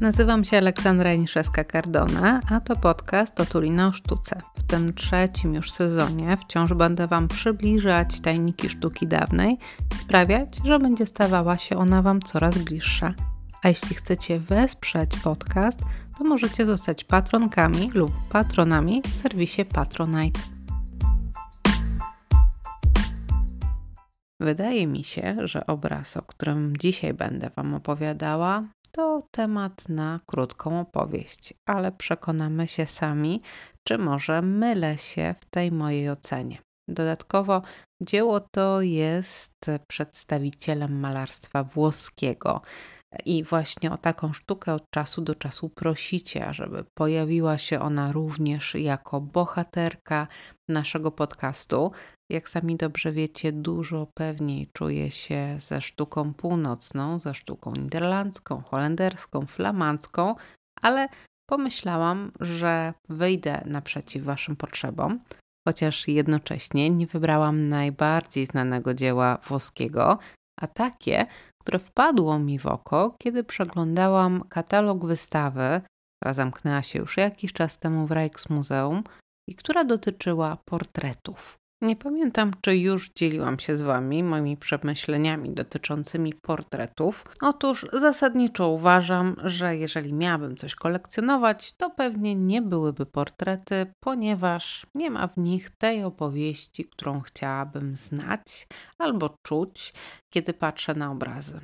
Nazywam się Aleksandra Niszewska-Cardona, a to podcast o Tulina o sztuce. W tym trzecim już sezonie wciąż będę Wam przybliżać tajniki sztuki dawnej i sprawiać, że będzie stawała się ona Wam coraz bliższa. A jeśli chcecie wesprzeć podcast, to możecie zostać patronkami lub patronami w serwisie Patronite. Wydaje mi się, że obraz, o którym dzisiaj będę Wam opowiadała, to temat na krótką opowieść, ale przekonamy się sami, czy może mylę się w tej mojej ocenie. Dodatkowo dzieło to jest przedstawicielem malarstwa włoskiego. I właśnie o taką sztukę od czasu do czasu prosicie, żeby pojawiła się ona również jako bohaterka naszego podcastu. Jak sami dobrze wiecie, dużo pewniej czuję się ze sztuką północną, ze sztuką niderlandzką, holenderską, flamandzką, ale pomyślałam, że wyjdę naprzeciw Waszym potrzebom, chociaż jednocześnie nie wybrałam najbardziej znanego dzieła włoskiego, a takie, które wpadło mi w oko, kiedy przeglądałam katalog wystawy, która zamknęła się już jakiś czas temu w Rijksmuseum i która dotyczyła portretów. Nie pamiętam, czy już dzieliłam się z Wami moimi przemyśleniami dotyczącymi portretów. Otóż zasadniczo uważam, że jeżeli miałabym coś kolekcjonować, to pewnie nie byłyby portrety, ponieważ nie ma w nich tej opowieści, którą chciałabym znać albo czuć, kiedy patrzę na obrazy.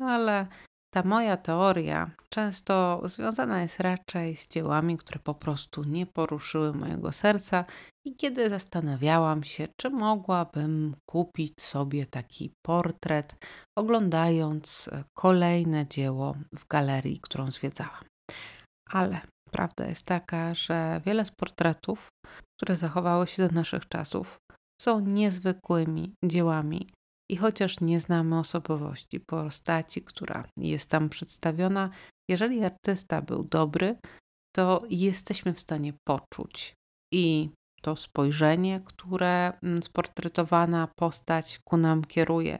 Ale ta moja teoria często związana jest raczej z dziełami, które po prostu nie poruszyły mojego serca, i kiedy zastanawiałam się, czy mogłabym kupić sobie taki portret, oglądając e, kolejne dzieło w galerii, którą zwiedzałam. Ale prawda jest taka, że wiele z portretów, które zachowały się do naszych czasów, są niezwykłymi dziełami, i chociaż nie znamy osobowości postaci, która jest tam przedstawiona, jeżeli artysta był dobry, to jesteśmy w stanie poczuć i to spojrzenie, które mm, sportretowana postać ku nam kieruje,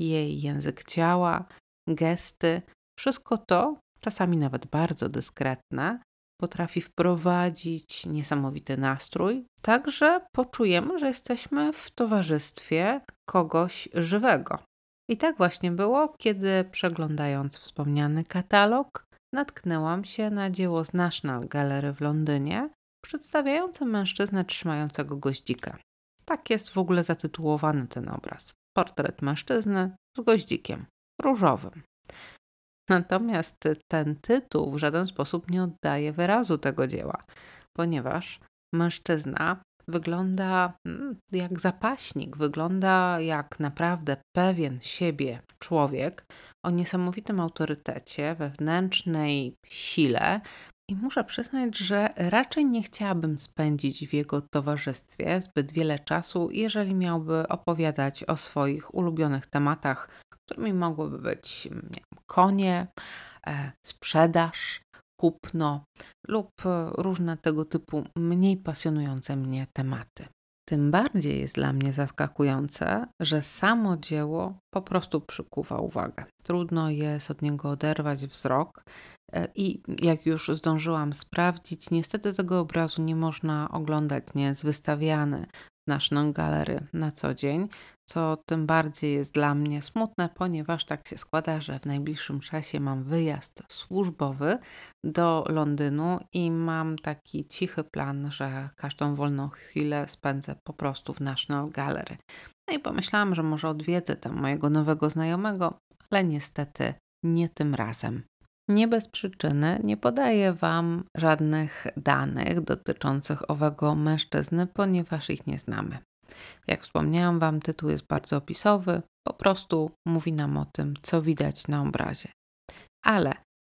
jej język ciała, gesty, wszystko to, czasami nawet bardzo dyskretne, potrafi wprowadzić niesamowity nastrój, tak że poczujemy, że jesteśmy w towarzystwie kogoś żywego. I tak właśnie było, kiedy przeglądając wspomniany katalog, natknęłam się na dzieło z National Gallery w Londynie, przedstawiające mężczyznę trzymającego goździka. Tak jest w ogóle zatytułowany ten obraz. Portret mężczyzny z goździkiem różowym. Natomiast ten tytuł w żaden sposób nie oddaje wyrazu tego dzieła, ponieważ mężczyzna wygląda mm, jak zapaśnik, wygląda jak naprawdę pewien siebie człowiek o niesamowitym autorytecie, wewnętrznej sile. I muszę przyznać, że raczej nie chciałabym spędzić w jego towarzystwie zbyt wiele czasu, jeżeli miałby opowiadać o swoich ulubionych tematach, którymi mogłyby być wiem, konie, e, sprzedaż, kupno lub e, różne tego typu mniej pasjonujące mnie tematy. Tym bardziej jest dla mnie zaskakujące, że samo dzieło po prostu przykuwa uwagę. Trudno jest od niego oderwać wzrok. E, I jak już zdążyłam sprawdzić, niestety tego obrazu nie można oglądać, nie jest wystawiany w National Gallery na co dzień co tym bardziej jest dla mnie smutne, ponieważ tak się składa, że w najbliższym czasie mam wyjazd służbowy do Londynu i mam taki cichy plan, że każdą wolną chwilę spędzę po prostu w National Gallery. No i pomyślałam, że może odwiedzę tam mojego nowego znajomego, ale niestety nie tym razem. Nie bez przyczyny nie podaję Wam żadnych danych dotyczących owego mężczyzny, ponieważ ich nie znamy. Jak wspomniałam Wam, tytuł jest bardzo opisowy, po prostu mówi nam o tym, co widać na obrazie. Ale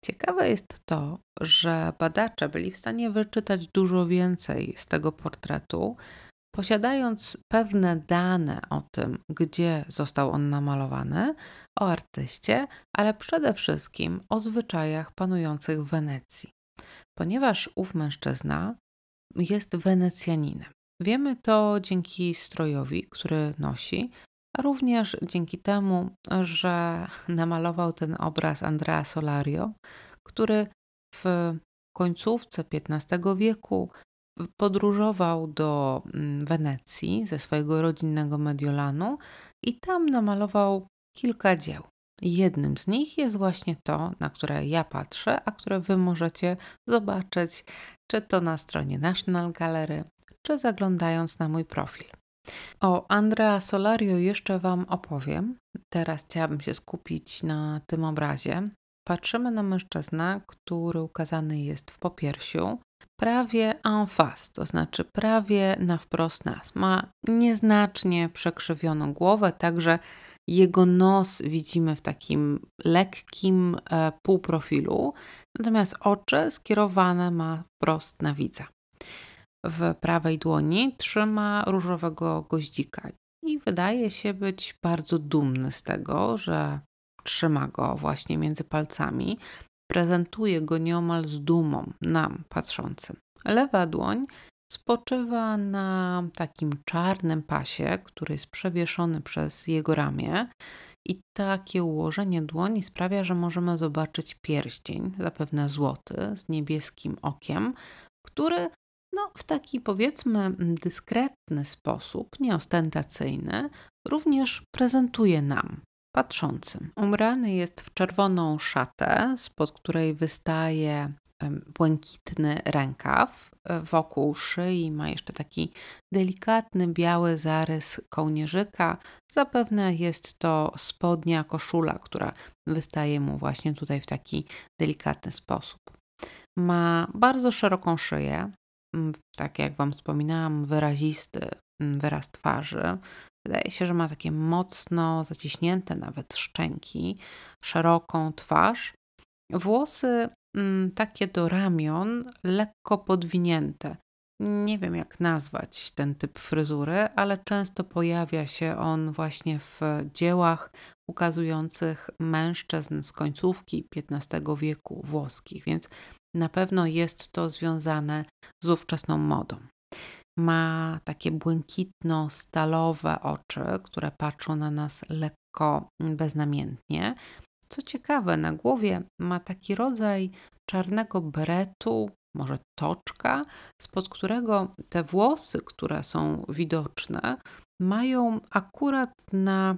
ciekawe jest to, że badacze byli w stanie wyczytać dużo więcej z tego portretu, posiadając pewne dane o tym, gdzie został on namalowany, o artyście, ale przede wszystkim o zwyczajach panujących w Wenecji. Ponieważ ów mężczyzna jest Wenecjaninem. Wiemy to dzięki strojowi, który nosi, a również dzięki temu, że namalował ten obraz Andrea Solario, który w końcówce XV wieku podróżował do mm, Wenecji ze swojego rodzinnego Mediolanu i tam namalował kilka dzieł. Jednym z nich jest właśnie to, na które ja patrzę, a które Wy możecie zobaczyć, czy to na stronie National Gallery, czy zaglądając na mój profil. O Andrea Solario jeszcze Wam opowiem. Teraz chciałabym się skupić na tym obrazie. Patrzymy na mężczyznę, który ukazany jest w popiersiu, prawie en face, to znaczy prawie na wprost nas. Ma nieznacznie przekrzywioną głowę, także jego nos widzimy w takim lekkim e, półprofilu, natomiast oczy skierowane ma wprost na widza. W prawej dłoni trzyma różowego goździka i wydaje się być bardzo dumny z tego, że trzyma go właśnie między palcami, prezentuje go nieomal z dumą nam patrzącym. Lewa dłoń spoczywa na takim czarnym pasie, który jest przewieszony przez jego ramię. I takie ułożenie dłoni sprawia, że możemy zobaczyć pierścień, zapewne złoty, z niebieskim okiem, który no, w taki powiedzmy dyskretny sposób, nieostentacyjny, również prezentuje nam, patrzącym. Ubrany jest w czerwoną szatę, spod której wystaje błękitny rękaw. Wokół szyi ma jeszcze taki delikatny biały zarys kołnierzyka. Zapewne jest to spodnia, koszula, która wystaje mu właśnie tutaj w taki delikatny sposób. Ma bardzo szeroką szyję, tak jak Wam wspominałam, wyrazisty wyraz twarzy. Wydaje się, że ma takie mocno zaciśnięte nawet szczęki, szeroką twarz. Włosy mm, takie do ramion, lekko podwinięte. Nie wiem, jak nazwać ten typ fryzury, ale często pojawia się on właśnie w dziełach ukazujących mężczyzn z końcówki XV wieku włoskich, więc na pewno jest to związane z ówczesną modą. Ma takie błękitno-stalowe oczy, które patrzą na nas lekko beznamiętnie. Co ciekawe, na głowie ma taki rodzaj czarnego beretu, może toczka, spod którego te włosy, które są widoczne, mają akurat na,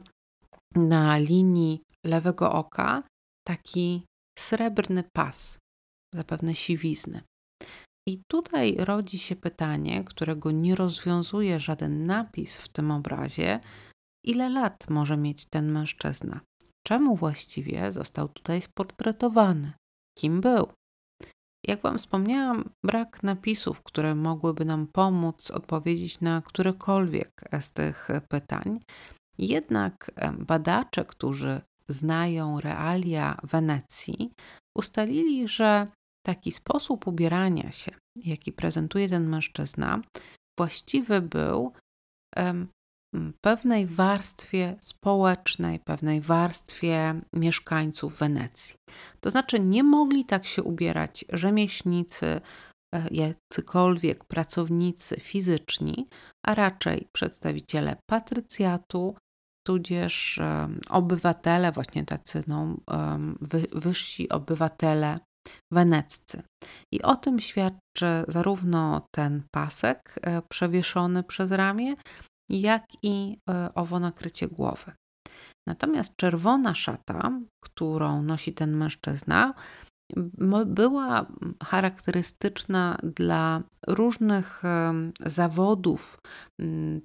na linii lewego oka taki srebrny pas, zapewne siwizny. I tutaj rodzi się pytanie, którego nie rozwiązuje żaden napis w tym obrazie, ile lat może mieć ten mężczyzna? Czemu właściwie został tutaj sportretowany? Kim był? Jak Wam wspomniałam, brak napisów, które mogłyby nam pomóc odpowiedzieć na którekolwiek z tych pytań. Jednak badacze, którzy znają realia Wenecji, ustalili, że taki sposób ubierania się, jaki prezentuje ten mężczyzna, właściwy był pewnej warstwie społecznej, pewnej warstwie mieszkańców Wenecji. To znaczy, nie mogli tak się ubierać rzemieślnicy, e, jacykolwiek pracownicy fizyczni, a raczej przedstawiciele patrycjatu, tudzież obywatele, właśnie tacy no, wyżsi obywatele weneccy. I o tym świadczy zarówno ten pasek e, przewieszony przez ramię, jak i e, owo nakrycie głowy. Natomiast czerwona szata, którą nosi ten mężczyzna, była charakterystyczna dla różnych zawodów,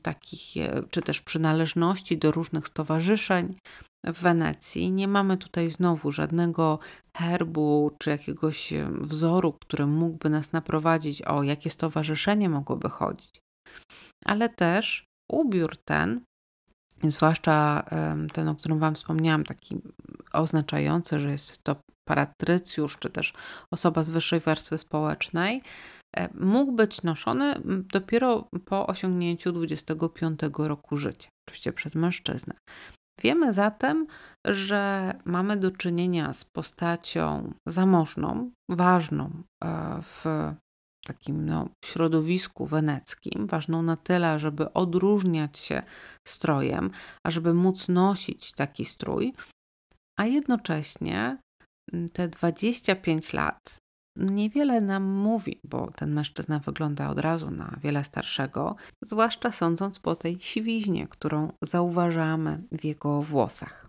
takich, e, czy też przynależności do różnych stowarzyszeń w Wenecji. Nie mamy tutaj znowu żadnego herbu czy jakiegoś wzoru, który mógłby nas naprowadzić o jakie stowarzyszenie mogłoby chodzić. Ale też ubiór ten, zwłaszcza ten, o którym Wam wspomniałam, taki oznaczający, że jest to paratrycjusz, czy też osoba z wyższej warstwy społecznej, e, mógł być noszony dopiero po osiągnięciu 25 roku życia, oczywiście przez mężczyznę. Wiemy zatem, że mamy do czynienia z postacią zamożną, ważną e, w takim no, środowisku weneckim, ważną na tyle, żeby odróżniać się strojem, ażeby móc nosić taki strój, a jednocześnie te 25 lat niewiele nam mówi, bo ten mężczyzna wygląda od razu na wiele starszego, zwłaszcza sądząc po tej siwiźnie, którą zauważamy w jego włosach.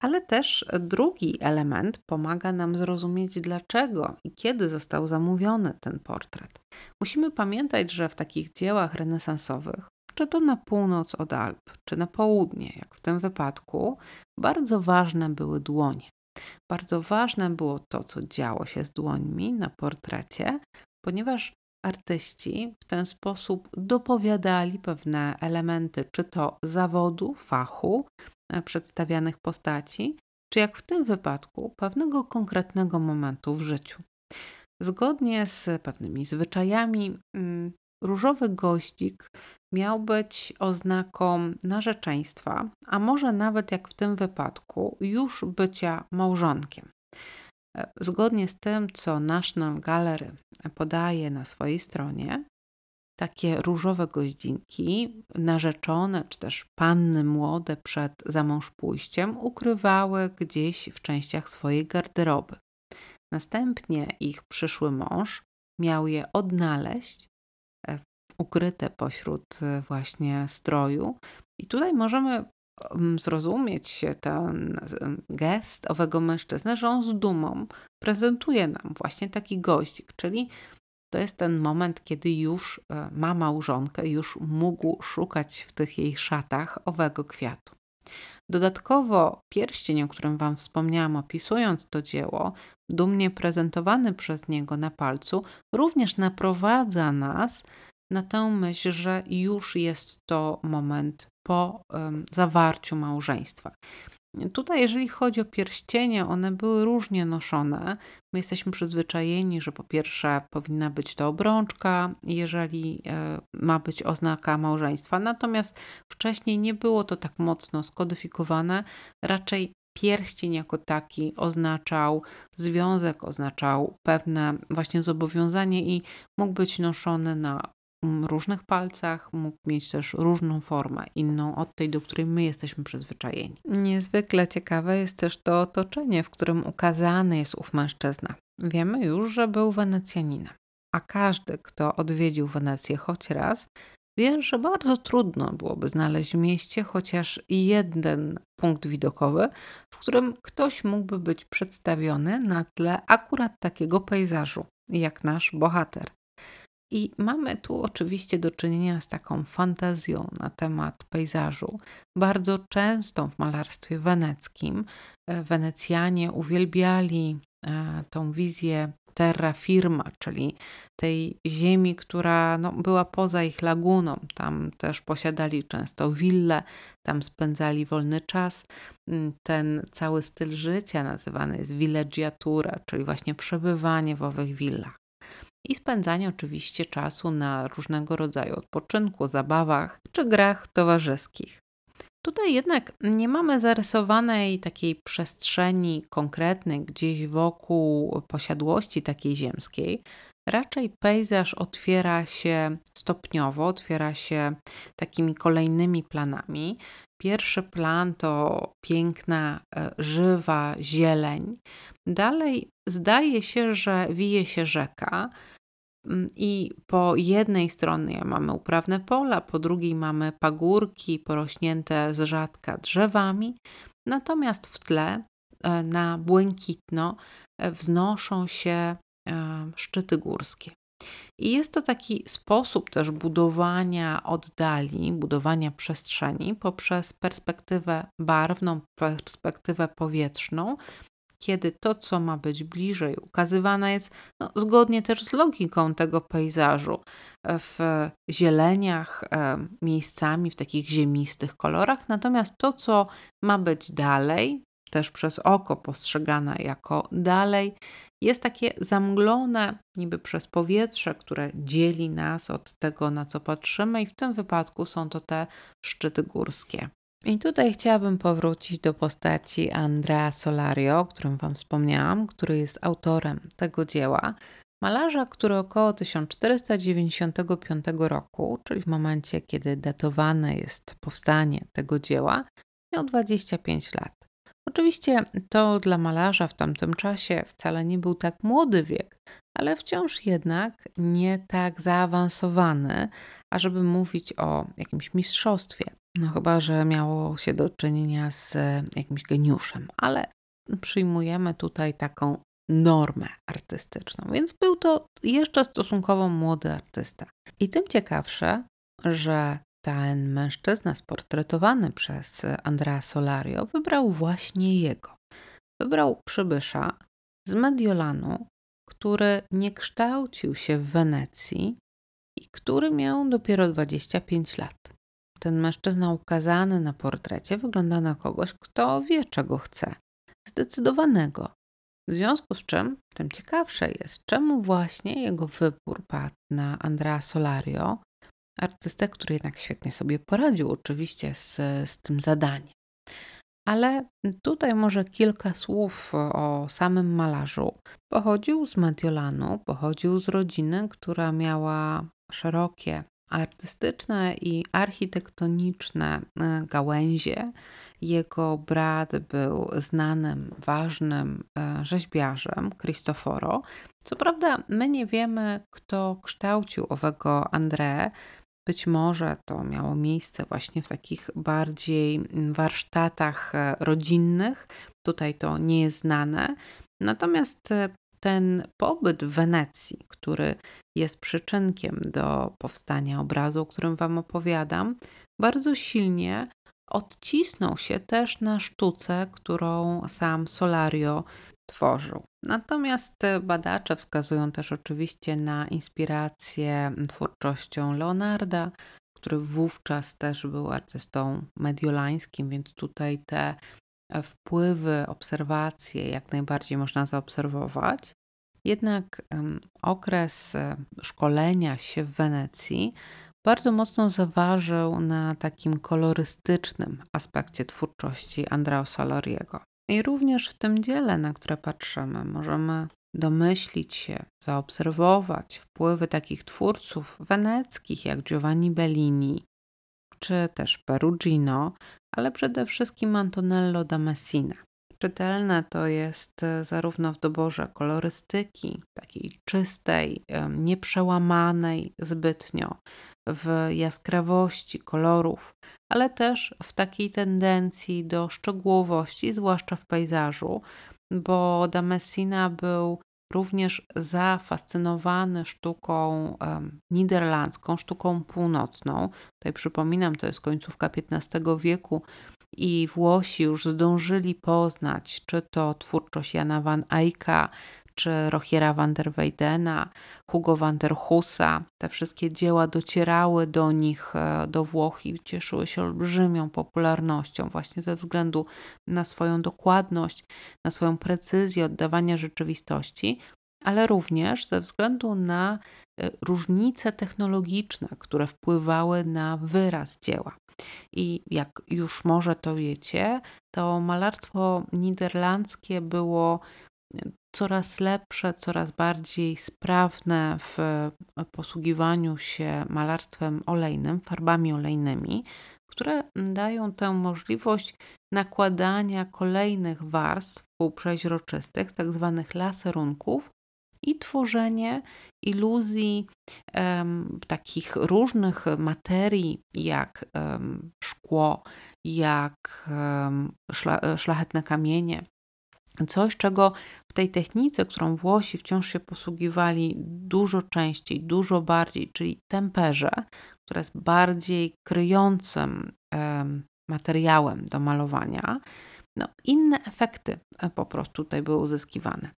Ale też drugi element pomaga nam zrozumieć, dlaczego i kiedy został zamówiony ten portret. Musimy pamiętać, że w takich dziełach renesansowych, czy to na północ od Alp, czy na południe, jak w tym wypadku, bardzo ważne były dłonie. Bardzo ważne było to, co działo się z dłońmi na portrecie, ponieważ artyści w ten sposób dopowiadali pewne elementy, czy to zawodu, fachu, e, przedstawianych postaci, czy jak w tym wypadku, pewnego konkretnego momentu w życiu. Zgodnie z pewnymi zwyczajami, mm, różowy goździk miał być oznaką narzeczeństwa, a może nawet jak w tym wypadku, już bycia małżonkiem. E, zgodnie z tym, co National Gallery podaje na swojej stronie, takie różowe goździnki, narzeczone czy też panny młode przed zamąż pójściem, ukrywały gdzieś w częściach swojej garderoby. Następnie ich przyszły mąż miał je odnaleźć ukryte pośród y, właśnie stroju. I tutaj możemy mm, zrozumieć ten gest owego mężczyzny, że on z dumą prezentuje nam właśnie taki gościk, czyli to jest ten moment, kiedy już e, ma małżonkę, już mógł szukać w tych jej szatach owego kwiatu. Dodatkowo pierścień, o którym Wam wspomniałam, opisując to dzieło, dumnie prezentowany przez niego na palcu, również naprowadza nas na tę myśl, że już jest to moment po zawarciu małżeństwa. Tutaj, jeżeli chodzi o pierścienie, one były różnie noszone. My jesteśmy przyzwyczajeni, że po pierwsze powinna być to obrączka, jeżeli e, ma być oznaka małżeństwa. Natomiast wcześniej nie było to tak mocno skodyfikowane. Raczej pierścień jako taki oznaczał związek, oznaczał pewne właśnie zobowiązanie i mógł być noszony na różnych palcach, mógł mieć też różną formę, inną od tej, do której my jesteśmy przyzwyczajeni. Niezwykle ciekawe jest też to otoczenie, w którym ukazany jest ów mężczyzna. Wiemy już, że był Wenecjaninem, a każdy, kto odwiedził Wenecję choć raz, wie, że bardzo trudno byłoby znaleźć w mieście chociaż jeden punkt widokowy, w którym ktoś mógłby być przedstawiony na tle akurat takiego pejzażu, jak nasz bohater. I mamy tu oczywiście do czynienia z taką fantazją na temat pejzażu, bardzo częstą w malarstwie weneckim. E, Wenecjanie uwielbiali e, tą wizję terra firma, czyli tej ziemi, która no, była poza ich laguną. Tam też posiadali często wille, tam spędzali wolny czas. Mm, ten cały styl życia nazywany jest villeggiatura, czyli właśnie przebywanie w owych willach i spędzanie oczywiście czasu na różnego rodzaju odpoczynku, zabawach czy grach towarzyskich. Tutaj jednak nie mamy zarysowanej takiej przestrzeni konkretnej gdzieś wokół posiadłości takiej ziemskiej. Raczej pejzaż otwiera się stopniowo, otwiera się takimi kolejnymi planami. Pierwszy plan to piękna, e, żywa zieleń. Dalej zdaje się, że wije się rzeka. Mm, I po jednej stronie mamy uprawne pola, po drugiej mamy pagórki porośnięte z rzadka drzewami, natomiast w tle e, na błękitno e, wznoszą się e, szczyty górskie. I jest to taki sposób też budowania oddali, budowania przestrzeni poprzez perspektywę barwną, perspektywę powietrzną, kiedy to, co ma być bliżej, ukazywane jest no, zgodnie też z logiką tego pejzażu, w zieleniach, e, miejscami w takich ziemistych kolorach, natomiast to, co ma być dalej, też przez oko postrzegane jako dalej, jest takie zamglone niby przez powietrze, które dzieli nas od tego, na co patrzymy, i w tym wypadku są to te szczyty górskie. I tutaj chciałabym powrócić do postaci Andrea Solario, o którym Wam wspomniałam, który jest autorem tego dzieła. Malarza, który około 1495 roku, czyli w momencie, kiedy datowane jest powstanie tego dzieła, miał 25 lat. Oczywiście to dla malarza w tamtym czasie wcale nie był tak młody wiek, ale wciąż jednak nie tak zaawansowany, ażeby mówić o jakimś mistrzostwie. No chyba, że miało się do czynienia z jakimś geniuszem, ale przyjmujemy tutaj taką normę artystyczną, więc był to jeszcze stosunkowo młody artysta. I tym ciekawsze, że ten mężczyzna sportretowany przez Andrea Solario wybrał właśnie jego. Wybrał przybysza z Mediolanu, który nie kształcił się w Wenecji i który miał dopiero 25 lat. Ten mężczyzna ukazany na portrecie wygląda na kogoś, kto wie, czego chce. Zdecydowanego. W związku z czym, tym ciekawsze jest, czemu właśnie jego wybór padł na Andrea Solario, artystę, który jednak świetnie sobie poradził oczywiście z, z tym zadaniem. Ale tutaj może kilka słów o samym malarzu. Pochodził z Mediolanu, pochodził z rodziny, która miała szerokie artystyczne i architektoniczne e, gałęzie. Jego brat był znanym, ważnym e, rzeźbiarzem, Cristoforo. Co prawda, my nie wiemy, kto kształcił owego André, być może to miało miejsce właśnie w takich bardziej warsztatach e, rodzinnych. Tutaj to nie jest znane. Natomiast ten pobyt w Wenecji, który jest przyczynkiem do powstania obrazu, o którym Wam opowiadam, bardzo silnie odcisnął się też na sztuce, którą sam Solario tworzył. Natomiast badacze wskazują też oczywiście na inspirację twórczością Leonarda, który wówczas też był artystą mediolańskim, więc tutaj te wpływy, obserwacje jak najbardziej można zaobserwować. Jednak okres szkolenia się w Wenecji bardzo mocno zaważył na takim kolorystycznym aspekcie twórczości Andrea Solariego. I również w tym dziele, na które patrzymy, możemy domyślić się, zaobserwować wpływy takich twórców weneckich jak Giovanni Bellini czy też Perugino, ale przede wszystkim Antonello da Messina. Czytelne to jest e, zarówno w doborze kolorystyki, takiej czystej, nieprzełamanej zbytnio, w jaskrawości kolorów, ale też w takiej tendencji do szczegółowości, zwłaszcza w pejzażu, bo da Messina był również zafascynowany sztuką niderlandzką, sztuką północną. Tutaj przypominam, to jest końcówka XV wieku i Włosi już zdążyli poznać, czy to twórczość Jana van Eycka, czy Rochiera van der Weydena, Hugo van der Husa. Te wszystkie dzieła docierały do nich, e, do Włoch i cieszyły się olbrzymią popularnością właśnie ze względu na swoją dokładność, na swoją precyzję oddawania rzeczywistości, ale również ze względu na e, różnice technologiczne, które wpływały na wyraz dzieła. I jak już może to wiecie, to malarstwo niderlandzkie było coraz lepsze, coraz bardziej sprawne w posługiwaniu się malarstwem olejnym, farbami olejnymi, które dają tę możliwość nakładania kolejnych warstw półprzeźroczystych, tak zwanych laserunków, i tworzenie iluzji um, takich różnych materii, jak um, szkło, jak um, szla, szlachetne kamienie, Coś, czego w tej technice, którą Włosi wciąż się posługiwali dużo częściej, dużo bardziej, czyli temperze, która jest bardziej kryjącym materiałem do malowania, no, inne efekty e, po prostu tutaj były uzyskiwane.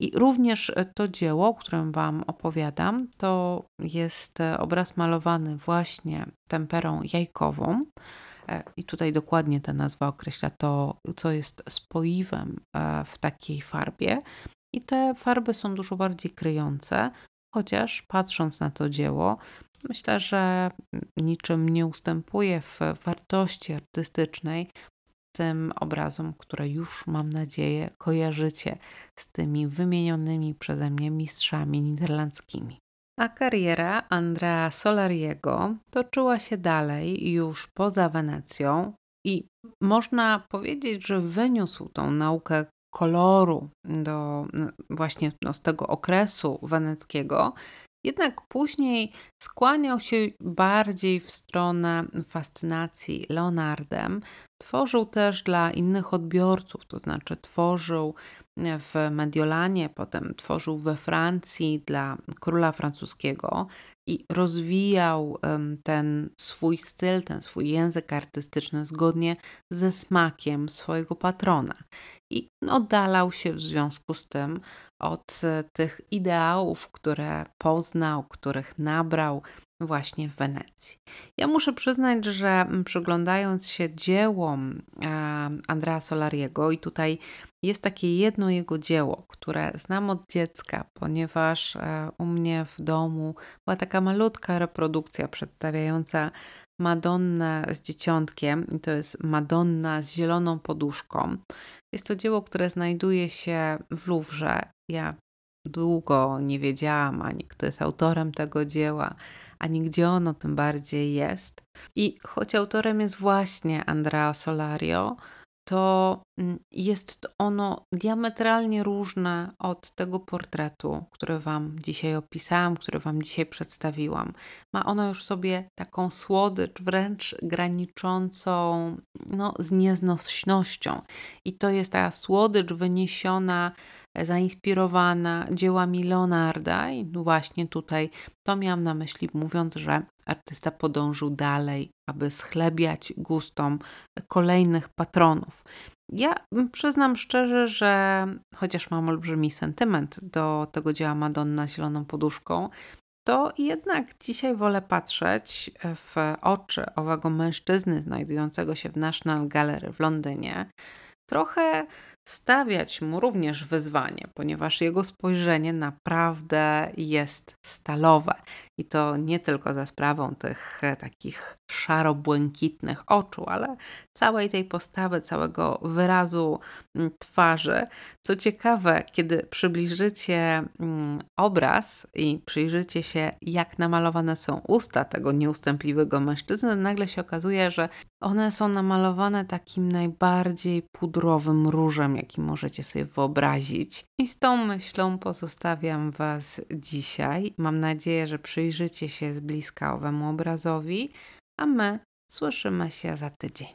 I również e, to dzieło, o którym Wam opowiadam, to jest e, obraz malowany właśnie temperą jajkową. E, I tutaj dokładnie ta nazwa określa to, co jest spoiwem e, w takiej farbie. I te farby są dużo bardziej kryjące, chociaż patrząc na to dzieło, myślę, że niczym nie ustępuje w wartości artystycznej tym obrazom, które już mam nadzieję kojarzycie z tymi wymienionymi przeze mnie mistrzami niderlandzkimi. A kariera Andrea Solariego toczyła się dalej już poza Wenecją. I można powiedzieć, że wyniósł tą naukę koloru do właśnie no, z tego okresu weneckiego, jednak później skłaniał się bardziej w stronę fascynacji Leonardem. Tworzył też dla innych odbiorców, to znaczy tworzył w Mediolanie, potem tworzył we Francji dla króla francuskiego i rozwijał ten swój styl, ten swój język artystyczny zgodnie ze smakiem swojego patrona. I oddalał się w związku z tym od e, tych ideałów, które poznał, których nabrał właśnie w Wenecji. Ja muszę przyznać, że przyglądając się dziełom Andrea Solariego, i tutaj jest takie jedno jego dzieło, które znam od dziecka, ponieważ e, u mnie w domu była taka malutka reprodukcja przedstawiająca Madonnę z dzieciątkiem, i to jest Madonna z zieloną poduszką. Jest to dzieło, które znajduje się w Louvre. Ja długo nie wiedziałam ani kto jest autorem tego dzieła, ani gdzie ono tym bardziej jest. I choć autorem jest właśnie Andrea Solario, to mm, jest ono diametralnie różne od tego portretu, który Wam dzisiaj opisałam, który Wam dzisiaj przedstawiłam. Ma ono już sobie taką słodycz, wręcz graniczącą no, z nieznośnością. I to jest ta słodycz wyniesiona, zainspirowana dziełami Leonarda. I właśnie tutaj to miałam na myśli, mówiąc, że artysta podążył dalej, aby schlebiać gustom kolejnych patronów. Ja przyznam szczerze, że chociaż mam olbrzymi sentyment do tego dzieła Madonna z zieloną poduszką, to jednak dzisiaj wolę patrzeć w oczy owego mężczyzny znajdującego się w National Gallery w Londynie. Trochę stawiać mu również wyzwanie, ponieważ jego spojrzenie naprawdę jest stalowe. I to nie tylko za sprawą tych e, takich szaro-błękitnych oczu, ale całej tej postawy, całego wyrazu twarzy. Co ciekawe, kiedy przybliżycie obraz i przyjrzycie się, jak namalowane są usta tego nieustępliwego mężczyzny, nagle się okazuje, że one są namalowane takim najbardziej pudrowym różem, jaki możecie sobie wyobrazić. I z tą myślą pozostawiam Was dzisiaj. Mam nadzieję, że przyjrzycie się z bliska owemu obrazowi, a my słyszymy się za tydzień.